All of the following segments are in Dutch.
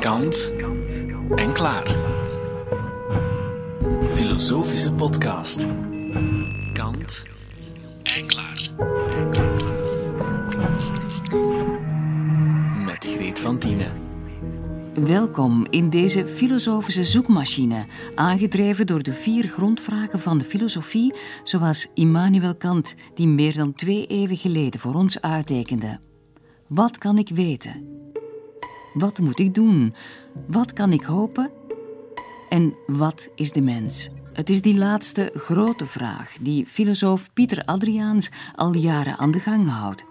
Kant en klaar. Filosofische podcast. Kant Welkom in deze filosofische zoekmachine, aangedreven door de vier grondvragen van de filosofie, zoals Immanuel Kant, die meer dan twee eeuwen geleden voor ons uittekende. Wat kan ik weten? Wat moet ik doen? Wat kan ik hopen? En wat is de mens? Het is die laatste grote vraag die filosoof Pieter Adriaans al jaren aan de gang houdt.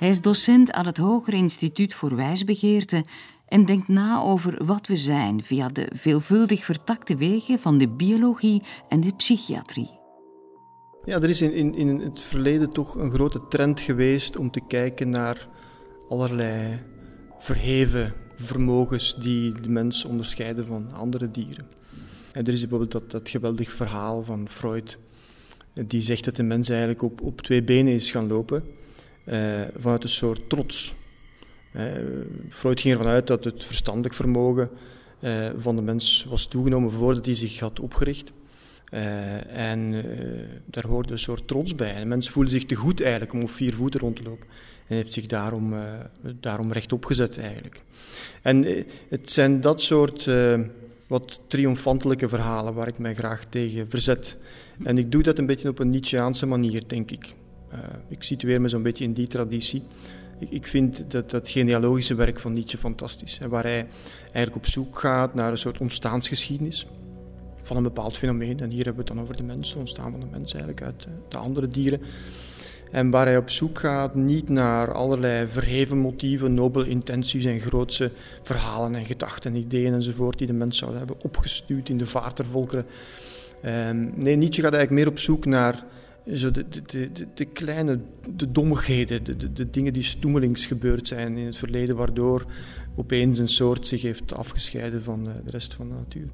Hij is docent aan het Hoger Instituut voor Wijsbegeerte en denkt na over wat we zijn via de veelvuldig vertakte wegen van de biologie en de psychiatrie. Ja, er is in, in, in het verleden toch een grote trend geweest om te kijken naar allerlei verheven vermogens die de mens onderscheiden van andere dieren. En er is bijvoorbeeld dat, dat geweldig verhaal van Freud, die zegt dat de mens eigenlijk op, op twee benen is gaan lopen, eh, vanuit een soort trots. Eh, Freud ging ervan uit dat het verstandelijk vermogen eh, van de mens was toegenomen voordat hij zich had opgericht. Uh, en uh, daar hoorde een soort trots bij. De mens voelde zich te goed eigenlijk om op vier voeten rond te lopen. En heeft zich daarom, daarom rechtop gezet eigenlijk. En het zijn dat soort wat triomfantelijke verhalen waar ik mij graag tegen verzet. En ik doe dat een beetje op een Nietzscheaanse manier, denk ik. ik situeer me zo'n beetje in die traditie. Ik, vind dat, dat genealogische werk van Nietzsche fantastisch. Hè, waar hij eigenlijk op zoek gaat naar een soort ontstaansgeschiedenis van een bepaald fenomeen. En hier hebben we het dan over de mens, het ontstaan van de mens eigenlijk uit de andere dieren. En waar hij op zoek gaat niet naar allerlei verheven motieven, nobele intenties en grootse verhalen en gedachten, ideeën enzovoort die de mens zou hebben opgestuurd in de vaart der volkeren. Um, nee, Nietzsche gaat eigenlijk meer op zoek naar zo de, de, de, de kleine, de dommigheden, de, de, dingen die stoemelings gebeurd zijn in het verleden, waardoor opeens een soort zich heeft afgescheiden van de rest van de natuur.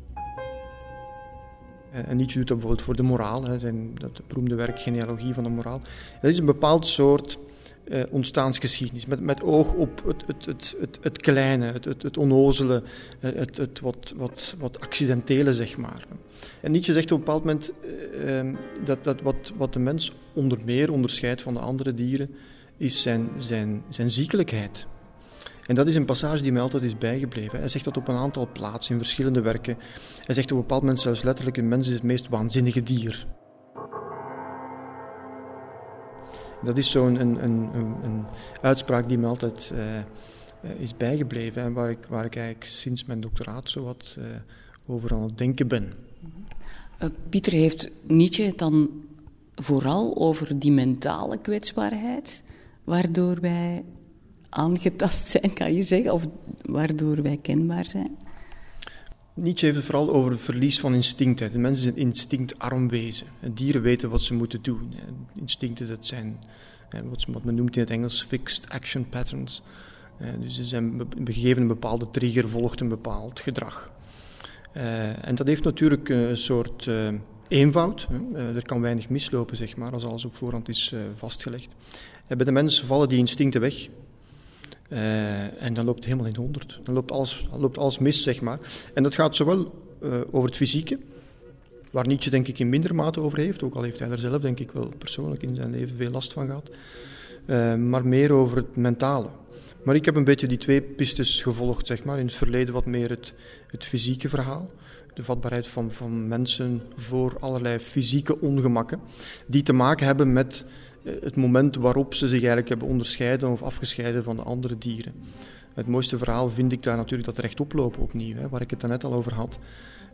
Eh, en Nietzsche doet dat bijvoorbeeld voor de moraal, hè, zijn, dat beroemde werk Genealogie van de moraal. Dat is een bepaald soort uh, ontstaansgeschiedenis, met, met oog op het, het, het, het, het kleine, het, het, het onnozele, eh, het, het wat, wat, wat accidentele, zeg maar. En Nietzsche zegt op een bepaald moment uh, dat, dat wat, wat de mens onder meer onderscheidt van de andere dieren, is zijn, zijn, zijn ziekelijkheid. En dat is een passage die mij altijd is bijgebleven. Hij zegt dat op een aantal plaatsen in verschillende werken. Hij zegt op een bepaald moment zelfs letterlijk: een mens is het meest waanzinnige dier. Dat is zo'n een, een, een, een, uitspraak die me altijd uh, is bijgebleven en waar ik, waar ik eigenlijk sinds mijn doctoraat zo wat uh, over aan het denken ben. Pieter, heeft Nietzsche het dan vooral over die mentale kwetsbaarheid, waardoor wij aangetast zijn, kan je zeggen, of waardoor wij kenbaar zijn? Nietzsche heeft het vooral over het verlies van instincten. De mens is een instinctarm wezen. Dieren weten wat ze moeten doen. Instincten, dat zijn wat men noemt in het Engels fixed action patterns. Dus ze zijn gegeven een bepaalde trigger, volgt een bepaald gedrag. En dat heeft natuurlijk een soort eenvoud. Er kan weinig mislopen, zeg maar, als alles op voorhand is vastgelegd. Bij de mens vallen die instincten weg. Uh, en dan loopt het helemaal in de honderd. Dan loopt alles, loopt alles mis, zeg maar. En dat gaat zowel uh, over het fysieke, waar Nietzsche denk ik in minder mate over heeft, ook al heeft hij er zelf denk ik wel persoonlijk in zijn leven veel last van gehad, uh, maar meer over het mentale. Maar ik heb een beetje die twee pistes gevolgd, zeg maar. In het verleden wat meer het, het fysieke verhaal. De vatbaarheid van, van mensen voor allerlei fysieke ongemakken. Die te maken hebben met het moment waarop ze zich eigenlijk hebben onderscheiden of afgescheiden van de andere dieren. Het mooiste verhaal vind ik daar natuurlijk dat rechtoplopen opnieuw, hè, waar ik het net al over had.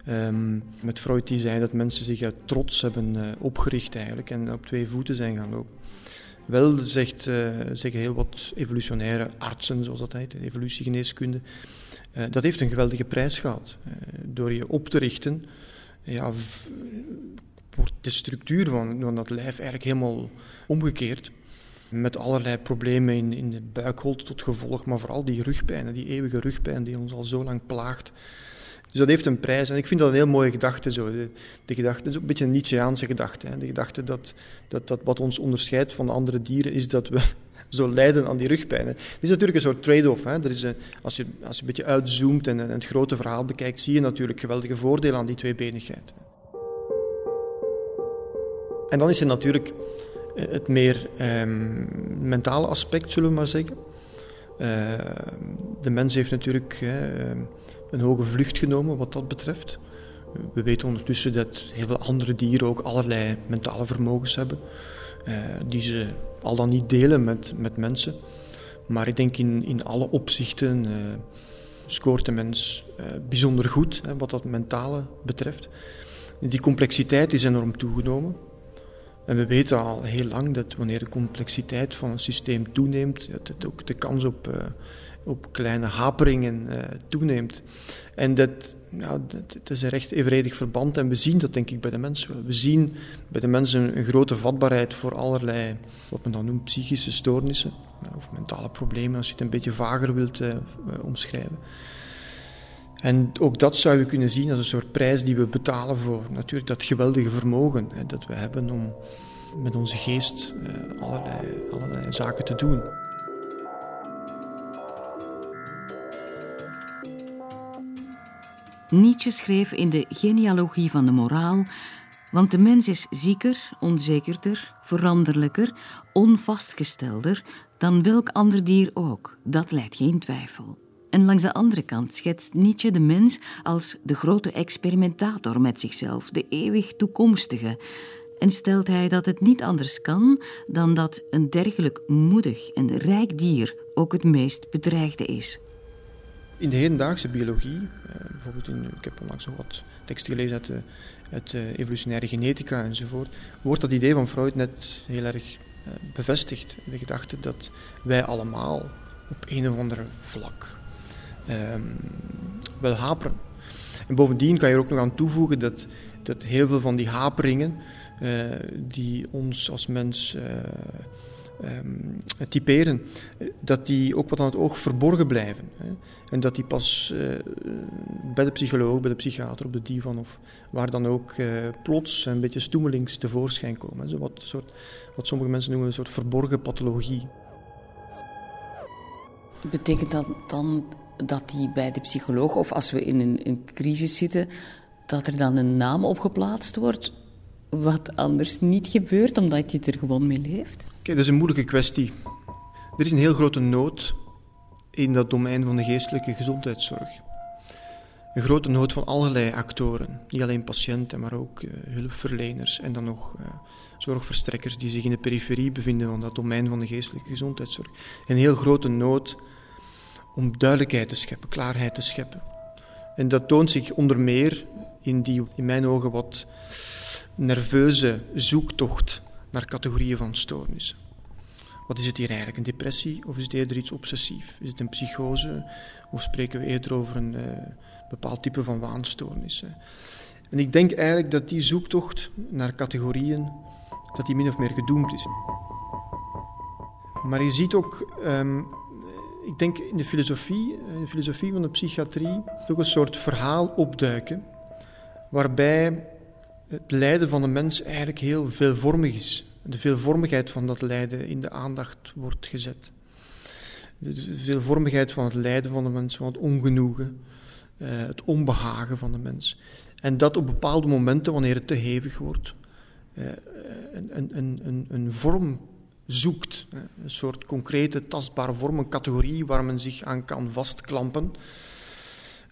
Um, met Freud die zei dat mensen zich trots hebben uh, opgericht eigenlijk en op twee voeten zijn gaan lopen. Wel zegt, uh, zeggen heel wat evolutionaire artsen, zoals dat heet, evolutiegeneeskunde, dat heeft een geweldige prijs gehad. door je op te richten, ja, de structuur van, van dat lijf eigenlijk helemaal omgekeerd. Met allerlei problemen in, in de buikholte tot gevolg, maar vooral die rugpijn, die eeuwige rugpijn die ons al zo lang plaagt. Dus dat heeft een prijs. En ik vind dat een heel mooie gedachte. Zo. De, gedachte is ook een beetje een Nietzscheaanse gedachte. Hè. De gedachte dat, dat, dat wat ons onderscheidt van de andere dieren is dat we zo lijden aan die rugpijn. Het is natuurlijk een soort trade-off. Hè. Er is een, als, je, als je een beetje uitzoomt en, en het grote verhaal bekijkt, zie je natuurlijk geweldige voordelen aan die tweebenigheid. En dan is er natuurlijk eh, het meer um, mentale aspect, zullen we maar zeggen. Uh, de mens heeft natuurlijk uh, een hoge vlucht genomen wat dat betreft. We weten ondertussen dat heel veel andere dieren ook allerlei mentale vermogens hebben, die ze al dan niet delen met, met mensen. Maar ik denk in, in alle opzichten scoort de mens bijzonder goed wat dat mentale betreft. Die complexiteit is enorm toegenomen. En we weten al heel lang dat wanneer de complexiteit van een systeem toeneemt, dat het ook de kans op, uh, op kleine haperingen uh, toeneemt. En dat, ja, dat, is een recht evenredig verband en we zien dat denk ik bij de mens wel. We zien bij de mensen een grote vatbaarheid voor allerlei, wat men dan noemt, psychische stoornissen of mentale problemen, als je het een beetje vager wilt uh, omschrijven. En ook dat zou je kunnen zien als een soort prijs die we betalen voor natuurlijk dat geweldige vermogen hè, dat we hebben om met onze geest uh, allerlei, allerlei zaken te doen. Nietzsche schreef in de genealogie van de moraal want de mens is zieker, onzekerder, veranderlijker, onvastgestelder dan welk ander dier ook. Dat leidt geen twijfel. En langs de andere kant schetst Nietzsche de mens als de grote experimentator met zichzelf, de eeuwig toekomstige. En stelt hij dat het niet anders kan dan dat een dergelijk moedig en rijk dier ook het meest bedreigde is. In de hedendaagse biologie, eh, bijvoorbeeld in, ik heb onlangs nog wat teksten gelezen uit, de, uit evolutionaire genetica enzovoort, wordt dat idee van Freud net heel erg eh, bevestigd. De gedachte dat wij allemaal op een of ander vlak wel haperen. En bovendien kan je er ook nog aan toevoegen dat, dat heel veel van die haperingen uh, die ons als mens uh, um, typeren, dat die ook wat aan het oog verborgen blijven. Hè. En dat die pas bij de psycholoog, bij de psychiater, op de divan of waar dan ook plots een beetje stoemelings tevoorschijn komen. Zo wat, soort, wat sommige mensen noemen een soort verborgen pathologie. Betekent dat dan dat die bij de psycholoog, of als we in een, een crisis zitten, dat er dan een naam opgeplaatst wordt, wat anders niet gebeurt, omdat je er gewoon mee leeft? Kijk, dat is een moeilijke kwestie. Er is een heel grote nood in dat domein van de geestelijke gezondheidszorg. Een grote nood van allerlei actoren. Niet alleen patiënten, maar ook uh, hulpverleners en dan nog uh, zorgverstrekkers die zich in de periferie bevinden van dat domein van de geestelijke gezondheidszorg. Een heel grote nood om duidelijkheid te scheppen, klaarheid te scheppen. En dat toont zich onder meer in die, in mijn ogen, wat nerveuze zoektocht naar categorieën van stoornissen. Wat is het hier eigenlijk? Een depressie of is het eerder iets obsessief? Is het een psychose of spreken we eerder over een uh, bepaald type van waanstoornissen? En ik denk eigenlijk dat die zoektocht naar categorieën, dat die min of meer gedoemd is. Maar je ziet ook um, ik denk in de filosofie, in de filosofie van de psychiatrie, ook een soort verhaal opduiken, waarbij het lijden van de mens eigenlijk heel veelvormig is. De veelvormigheid van dat lijden in de aandacht wordt gezet. De veelvormigheid van het lijden van de mens, van het ongenoegen, eh, het onbehagen van de mens. En dat op bepaalde momenten, wanneer het te hevig wordt, eh, een, een, een, een vorm zoekt. Een soort concrete, tastbare vorm, een categorie waar men zich aan kan vastklampen.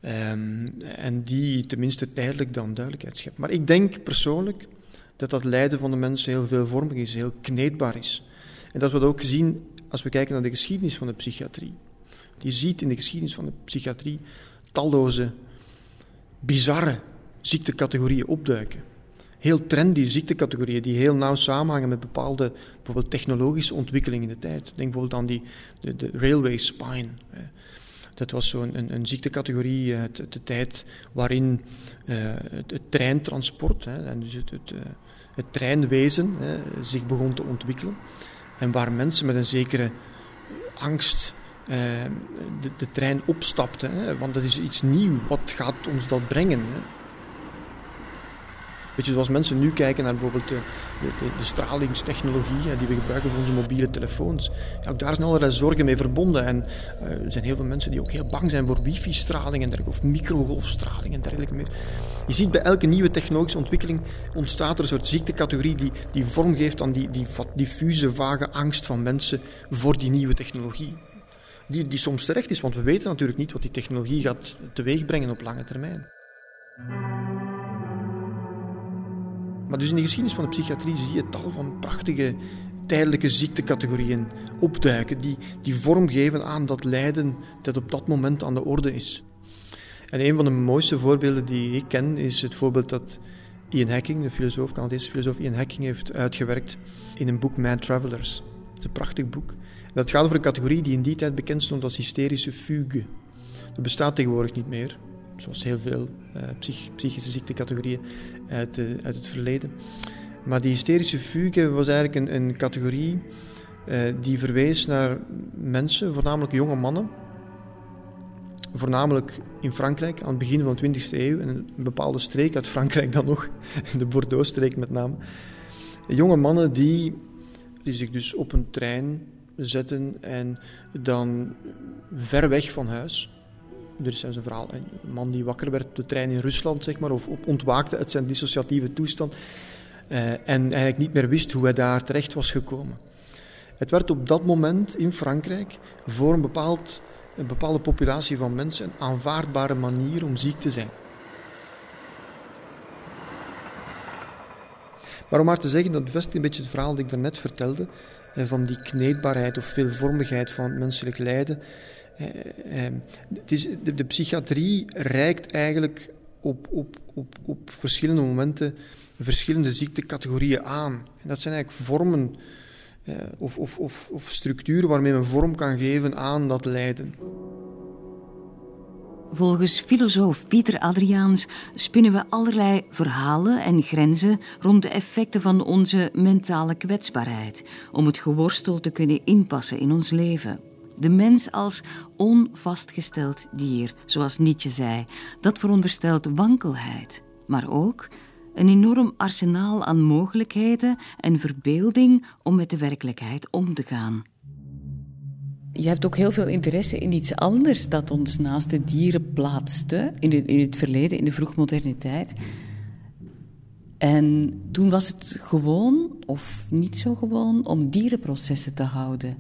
Um, en die tenminste tijdelijk dan duidelijkheid schept. Maar ik denk persoonlijk dat dat lijden van de mensen heel veelvormig is, heel kneedbaar is. En dat we dat ook zien als we kijken naar de geschiedenis van de psychiatrie. Je ziet in de geschiedenis van de psychiatrie talloze, bizarre ziektecategorieën opduiken heel trendy ziektecategorieën die heel nauw samenhangen met bepaalde bijvoorbeeld technologische ontwikkelingen in de tijd. Denk bijvoorbeeld aan die, de, de railway spine. Dat was zo'n een, een, ziektecategorie uit de, de, tijd waarin uh, het, treintransport hè, en dus het, uh, het treinwezen hè, zich begon te ontwikkelen. En waar mensen met een zekere angst de, de, trein opstapt. Hè, want dat is iets nieuws. Wat gaat ons dat brengen? Hè? Weet je, zoals mensen nu kijken naar bijvoorbeeld de, de, de stralingstechnologie die we gebruiken voor onze mobiele telefoons. Ja, ook daar zijn allerlei zorgen mee verbonden. En uh, er zijn heel veel mensen die ook heel bang zijn voor wifi-straling en dergelijke, of microgolfstraling en dergelijke meer. Je ziet bij elke nieuwe technologische ontwikkeling ontstaat er een soort ziektecategorie die, die vorm geeft aan die, die diffuse, vage angst van mensen voor die nieuwe technologie. Die, die soms terecht is, want we weten natuurlijk niet wat die technologie gaat teweegbrengen op lange termijn. Maar dus in de geschiedenis van de psychiatrie zie je tal van prachtige tijdelijke ziektecategorieën opduiken die, die vorm geven aan dat lijden dat op dat moment aan de orde is. En een van de mooiste voorbeelden die ik ken is het voorbeeld dat Ian Hacking, de filosoof, Canadese filosoof Ian Hacking, heeft uitgewerkt in een boek Mad Travelers. Het is een prachtig boek. Dat gaat over een categorie die in die tijd bekend stond als hysterische fugue. Dat bestaat tegenwoordig niet meer zoals heel veel uh, psychische ziektecategorieën uit, uit, het verleden. Maar die hysterische fugue was eigenlijk een, een categorie uh, die verwees naar mensen, voornamelijk jonge mannen, voornamelijk in Frankrijk aan het begin van de 20e eeuw, in een bepaalde streek uit Frankrijk dan nog, de Bordeaux-streek met name. Jonge mannen die, die zich dus op een trein zetten en dan ver weg van huis, er is een verhaal, een man die wakker werd op de trein in Rusland, zeg maar, of ontwaakte uit zijn dissociatieve toestand uh, en eigenlijk niet meer wist hoe hij daar terecht was gekomen. Het werd op dat moment in Frankrijk voor een, bepaald, een bepaalde populatie van mensen een aanvaardbare manier om ziek te zijn. Maar om maar te zeggen, dat bevestigt een beetje het verhaal dat ik daarnet vertelde, eh, van die kneedbaarheid of veelvormigheid van het menselijk lijden. Eh, ehm, het is, de, psychiatrie reikt eigenlijk op, op, op, op verschillende momenten verschillende ziektecategorieën aan. En dat zijn eigenlijk vormen eh, of, of, of, of structuren waarmee men vorm kan geven aan dat lijden. Volgens filosoof Pieter Adriaans spinnen we allerlei verhalen en grenzen rond de effecten van onze mentale kwetsbaarheid om het geworstel te kunnen inpassen in ons leven. De mens als onvastgesteld dier, zoals Nietzsche zei, dat veronderstelt wankelheid, maar ook een enorm arsenaal aan mogelijkheden en verbeelding om met de werkelijkheid om te gaan. Je hebt ook heel veel interesse in iets anders dat ons naast de dieren plaatste in, in het verleden, in de vroegmoderniteit. En toen was het gewoon, of niet zo gewoon, om dierenprocessen te houden.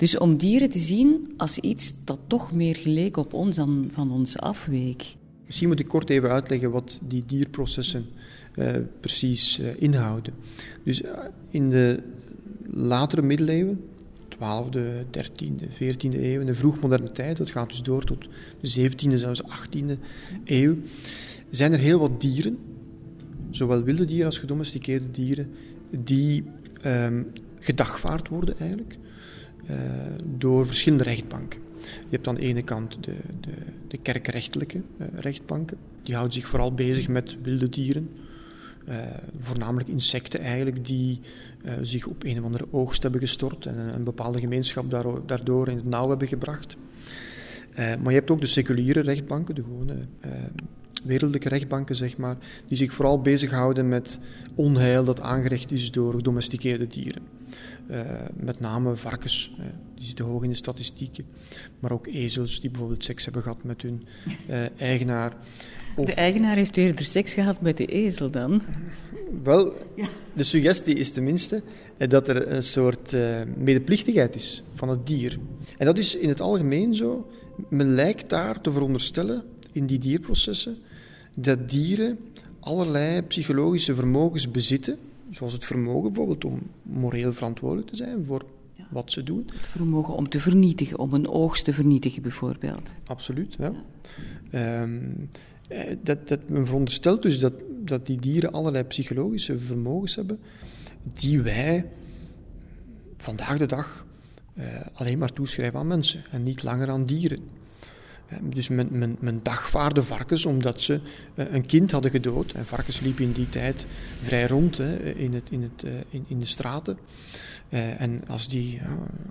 Dus om dieren te zien als iets dat toch meer geleek op ons dan van ons afweek. Misschien moet ik kort even uitleggen wat die dierprocessen uh, precies uh, inhouden. Dus uh, in de latere middeleeuwen, 12e, 13e, 14e eeuw, in de vroegmoderne tijd, dat gaat dus door tot de 17e, zelfs 18e eeuw, zijn er heel wat dieren, zowel wilde dieren als gedomesticeerde dieren, die um, gedagvaard worden eigenlijk. Eh, door verschillende rechtbanken. Je hebt aan de ene kant de, de, de kerkrechtelijke uh, rechtbanken. Die houden zich vooral bezig met wilde dieren. Uh, voornamelijk insecten eigenlijk die zich op een of andere oogst hebben gestort en een, een bepaalde gemeenschap daardoor in het nauw hebben gebracht. maar je hebt ook de seculiere rechtbanken, de gewone wereldlijke rechtbanken, zeg maar, die zich vooral bezighouden met onheil dat aangericht is door gedomesticeerde dieren. Uh, met name varkens, uh, die zitten hoog in de statistieken. Maar ook ezels die bijvoorbeeld seks hebben gehad met hun uh, eigenaar. Of... De eigenaar heeft eerder seks gehad met de ezel dan? Wel, ja. de suggestie is tenminste dat er een soort medeplichtigheid is van het dier. En dat is in het algemeen zo. Men lijkt daar te veronderstellen in die dierprocessen dat dieren allerlei psychologische vermogens bezitten, zoals het vermogen bijvoorbeeld om moreel verantwoordelijk te zijn voor wat ze doen. Het vermogen om te vernietigen, om een oogst te vernietigen bijvoorbeeld. Absoluut, ja. ja. Um, dat, dat, men veronderstelt dus dat, dat die dieren allerlei psychologische vermogens hebben die wij vandaag de dag uh, alleen maar toeschrijven aan mensen en niet langer aan dieren. Dus men, men, men dagvaarde varkens omdat ze een kind hadden gedood. En varkens liepen in die tijd vrij rond in, het, in, het, in, in de straten. Uh, en als die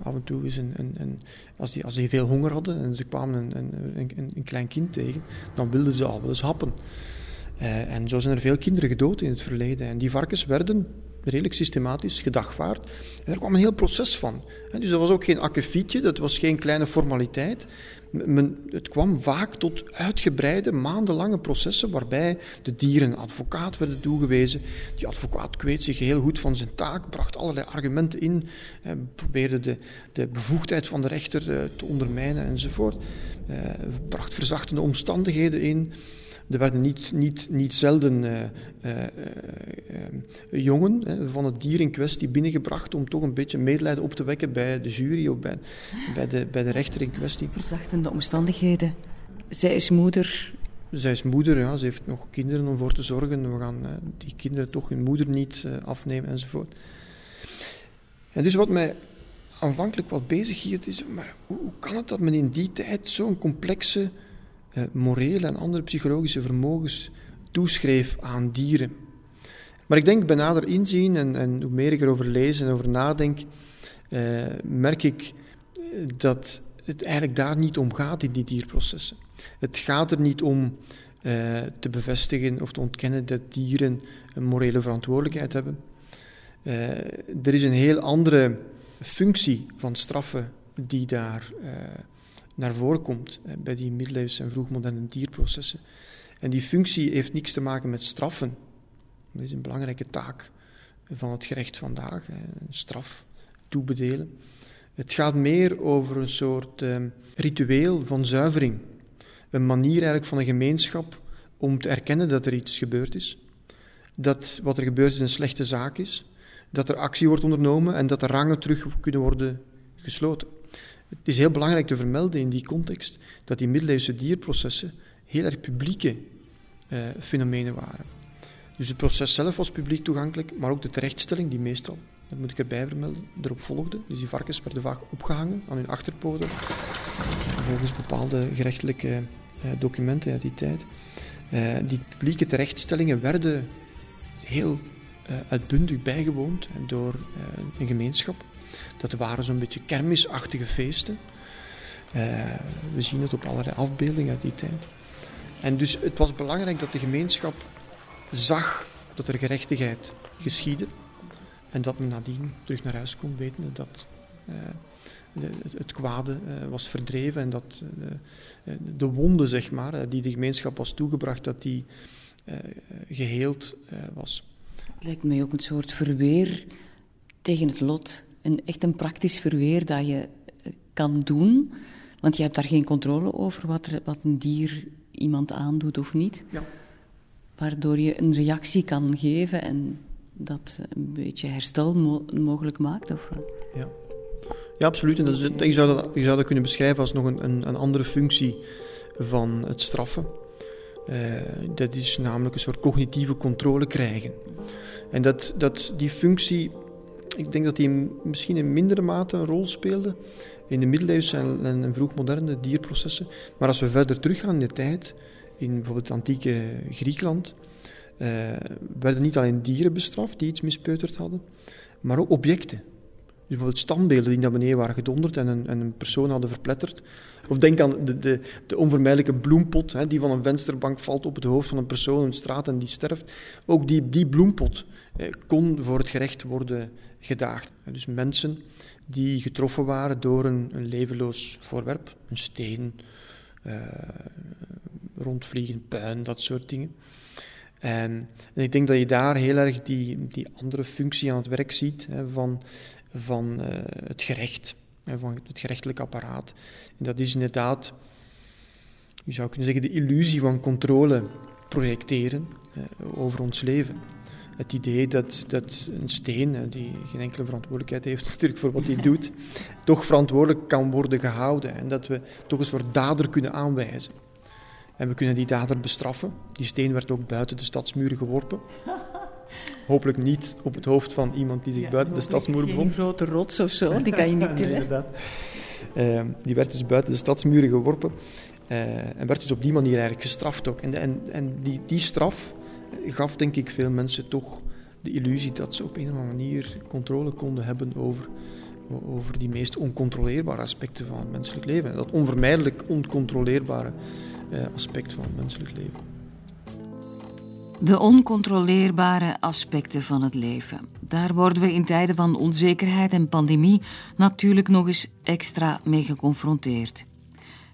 af en toe een, een, als, die, als die veel honger hadden en ze kwamen een, een, een, klein kind tegen, dan wilden ze al wel eens happen. En zo zijn er veel kinderen gedood in het verleden. En die varkens werden redelijk systematisch gedagvaard. En er kwam een heel proces van. Dus dat was ook geen akkefietje, dat was geen kleine formaliteit. Men, het kwam vaak tot uitgebreide, maandenlange processen waarbij de dieren advocaat werden toegewezen. Die advocaat kweet zich heel goed van zijn taak, bracht allerlei argumenten in, probeerde de, de bevoegdheid van de rechter eh, te ondermijnen enzovoort. Eh, bracht verzachtende omstandigheden in. Er werden niet, niet, niet zelden uh, uh, uh, jongen van het dier in kwestie binnengebracht om toch een beetje medelijden op te wekken bij de jury of bij, bij, de, bij de rechter in kwestie. Verzachtende omstandigheden. Zij is moeder. Zij is moeder, ja. ze heeft nog kinderen om voor te zorgen. We gaan die kinderen toch hun moeder niet afnemen enzovoort. En dus wat mij aanvankelijk wat bezig hield is, maar hoe, hoe kan het dat men in die tijd zo'n complexe eh, morele en andere psychologische vermogens toeschreef aan dieren. Maar ik denk bij nader inzien en, en hoe meer ik erover lees en over nadenk, eh, merk ik dat het eigenlijk daar niet om gaat in die dierprocessen. Het gaat er niet om eh, te bevestigen of te ontkennen dat dieren een morele verantwoordelijkheid hebben. Er is een heel andere functie van straffen die daar naar voren komt bij die middeleeuwse en vroegmoderne dierprocessen. En die functie heeft niks te maken met straffen. Dat is een belangrijke taak van het gerecht vandaag, straf toebedelen. Het gaat meer over een soort eh, ritueel van zuivering. Een manier eigenlijk van een gemeenschap om te erkennen dat er iets gebeurd is. Dat wat er gebeurd is een slechte zaak is. Dat er actie wordt ondernomen en dat de rangen terug kunnen worden gesloten. Het is heel belangrijk te vermelden in die context dat die middeleeuwse dierprocessen heel erg publieke eh, fenomenen waren. Dus het proces zelf was publiek toegankelijk, maar ook de terechtstelling, die meestal, dat moet ik erbij vermelden, erop volgde. Dus die varkens werden vaak opgehangen aan hun achterpoten, volgens bepaalde gerechtelijke eh, documenten uit die tijd. Eh, die publieke terechtstellingen werden heel uh, uitbundig bijgewoond door uh, een gemeenschap. Dat waren zo'n beetje kermisachtige feesten. Uh, we zien het op allerlei afbeeldingen uit die tijd. En dus het was belangrijk dat de gemeenschap zag dat er gerechtigheid geschiedde. En dat men nadien terug naar huis kon weten dat uh, het, het, kwade was verdreven en dat de wonde, zeg maar, die de gemeenschap was toegebracht, dat die geheeld was. Het lijkt mij ook een soort verweer tegen het lot een, echt een praktisch verweer dat je eh, kan doen. Want je hebt daar geen controle over wat, er, wat een dier iemand aandoet of niet. Ja. Waardoor je een reactie kan geven en dat een beetje herstel mogelijk maakt. Of, ja. ja, absoluut. En dat is, je, zou dat, je zou dat kunnen beschrijven als nog een, een, een andere functie van het straffen. Uh, dat is namelijk een soort cognitieve controle krijgen. En dat, dat, die functie ik denk dat die misschien in mindere mate een rol speelde in de middeleeuwse en, en vroegmoderne dierprocessen. Maar als we verder teruggaan in de tijd, in bijvoorbeeld antieke Griekenland, uh, werden niet alleen dieren bestraft die iets mispeuterd hadden, maar ook objecten. Dus bijvoorbeeld standbeelden die naar beneden waren gedonderd en een, en een persoon hadden verpletterd. Of denk aan de, de, de onvermijdelijke bloempot hè, die van een vensterbank valt op het hoofd van een persoon in de straat en die sterft. Ook die, die bloempot eh, kon voor het gerecht worden gedaagd. Dus mensen die getroffen waren door een, een levenloos voorwerp, een steen, uh, rondvliegen, puin, dat soort dingen. En, en, ik denk dat je daar heel erg die, die andere functie aan het werk ziet hè, van, van uh, het gerecht, hè, van het gerechtelijk apparaat. En dat is inderdaad, je zou kunnen zeggen, de illusie van controle projecteren uh, over ons leven het idee dat, dat een steen, die geen enkele verantwoordelijkheid heeft natuurlijk voor wat hij doet, toch verantwoordelijk kan worden gehouden. En dat we toch een soort dader kunnen aanwijzen. En we kunnen die dader bestraffen. Die steen werd ook buiten de stadsmuren geworpen. Hopelijk niet op het hoofd van iemand die zich buiten de stadsmuren bevond. Een grote rots of zo, die kan je niet tillen. Uh, die werd dus buiten de stadsmuren geworpen. en werd dus op die manier eigenlijk gestraft ook. En, en, en die, die straf gaf denk ik veel mensen toch de illusie dat ze op een of andere manier controle konden hebben over, over die meest oncontroleerbare aspecten van het menselijk leven. Dat onvermijdelijk oncontroleerbare eh, aspect van het menselijk leven. De oncontroleerbare aspecten van het leven. Daar worden we in tijden van onzekerheid en pandemie natuurlijk nog eens extra mee geconfronteerd.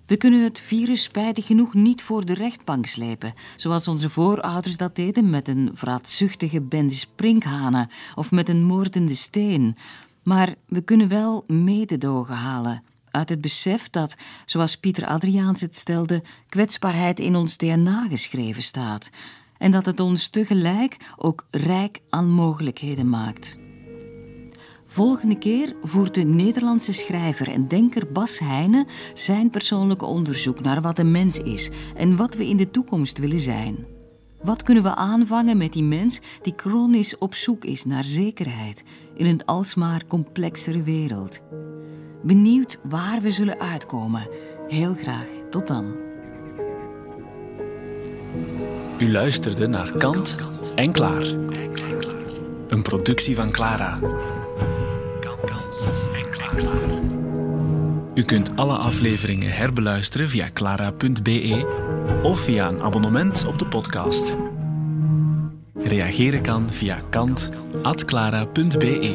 We kunnen het virus spijtig genoeg niet voor de rechtbank slepen, zoals onze voorouders dat deden met een vraatzuchtige bende sprinkhanen of met een moordende steen. Maar we kunnen wel mededogen halen uit het besef dat, zoals Pieter Adriaans het stelde, kwetsbaarheid in ons DNA geschreven staat en dat het ons tegelijk ook rijk aan mogelijkheden maakt. Volgende keer voert de Nederlandse schrijver en denker Bas Heijnen zijn persoonlijke onderzoek naar wat een mens is en wat we in de toekomst willen zijn. Wat kunnen we aanvangen met die mens die chronisch op zoek is naar zekerheid in een alsmaar complexere wereld? Benieuwd waar we zullen uitkomen. Heel graag. Tot dan. U luisterde naar Kant en Klaar. Een productie van Clara. Kant en Klaar. U kunt alle afleveringen herbeluisteren via clara.be of via een abonnement op de podcast. Reageren kan via kant.clara.be.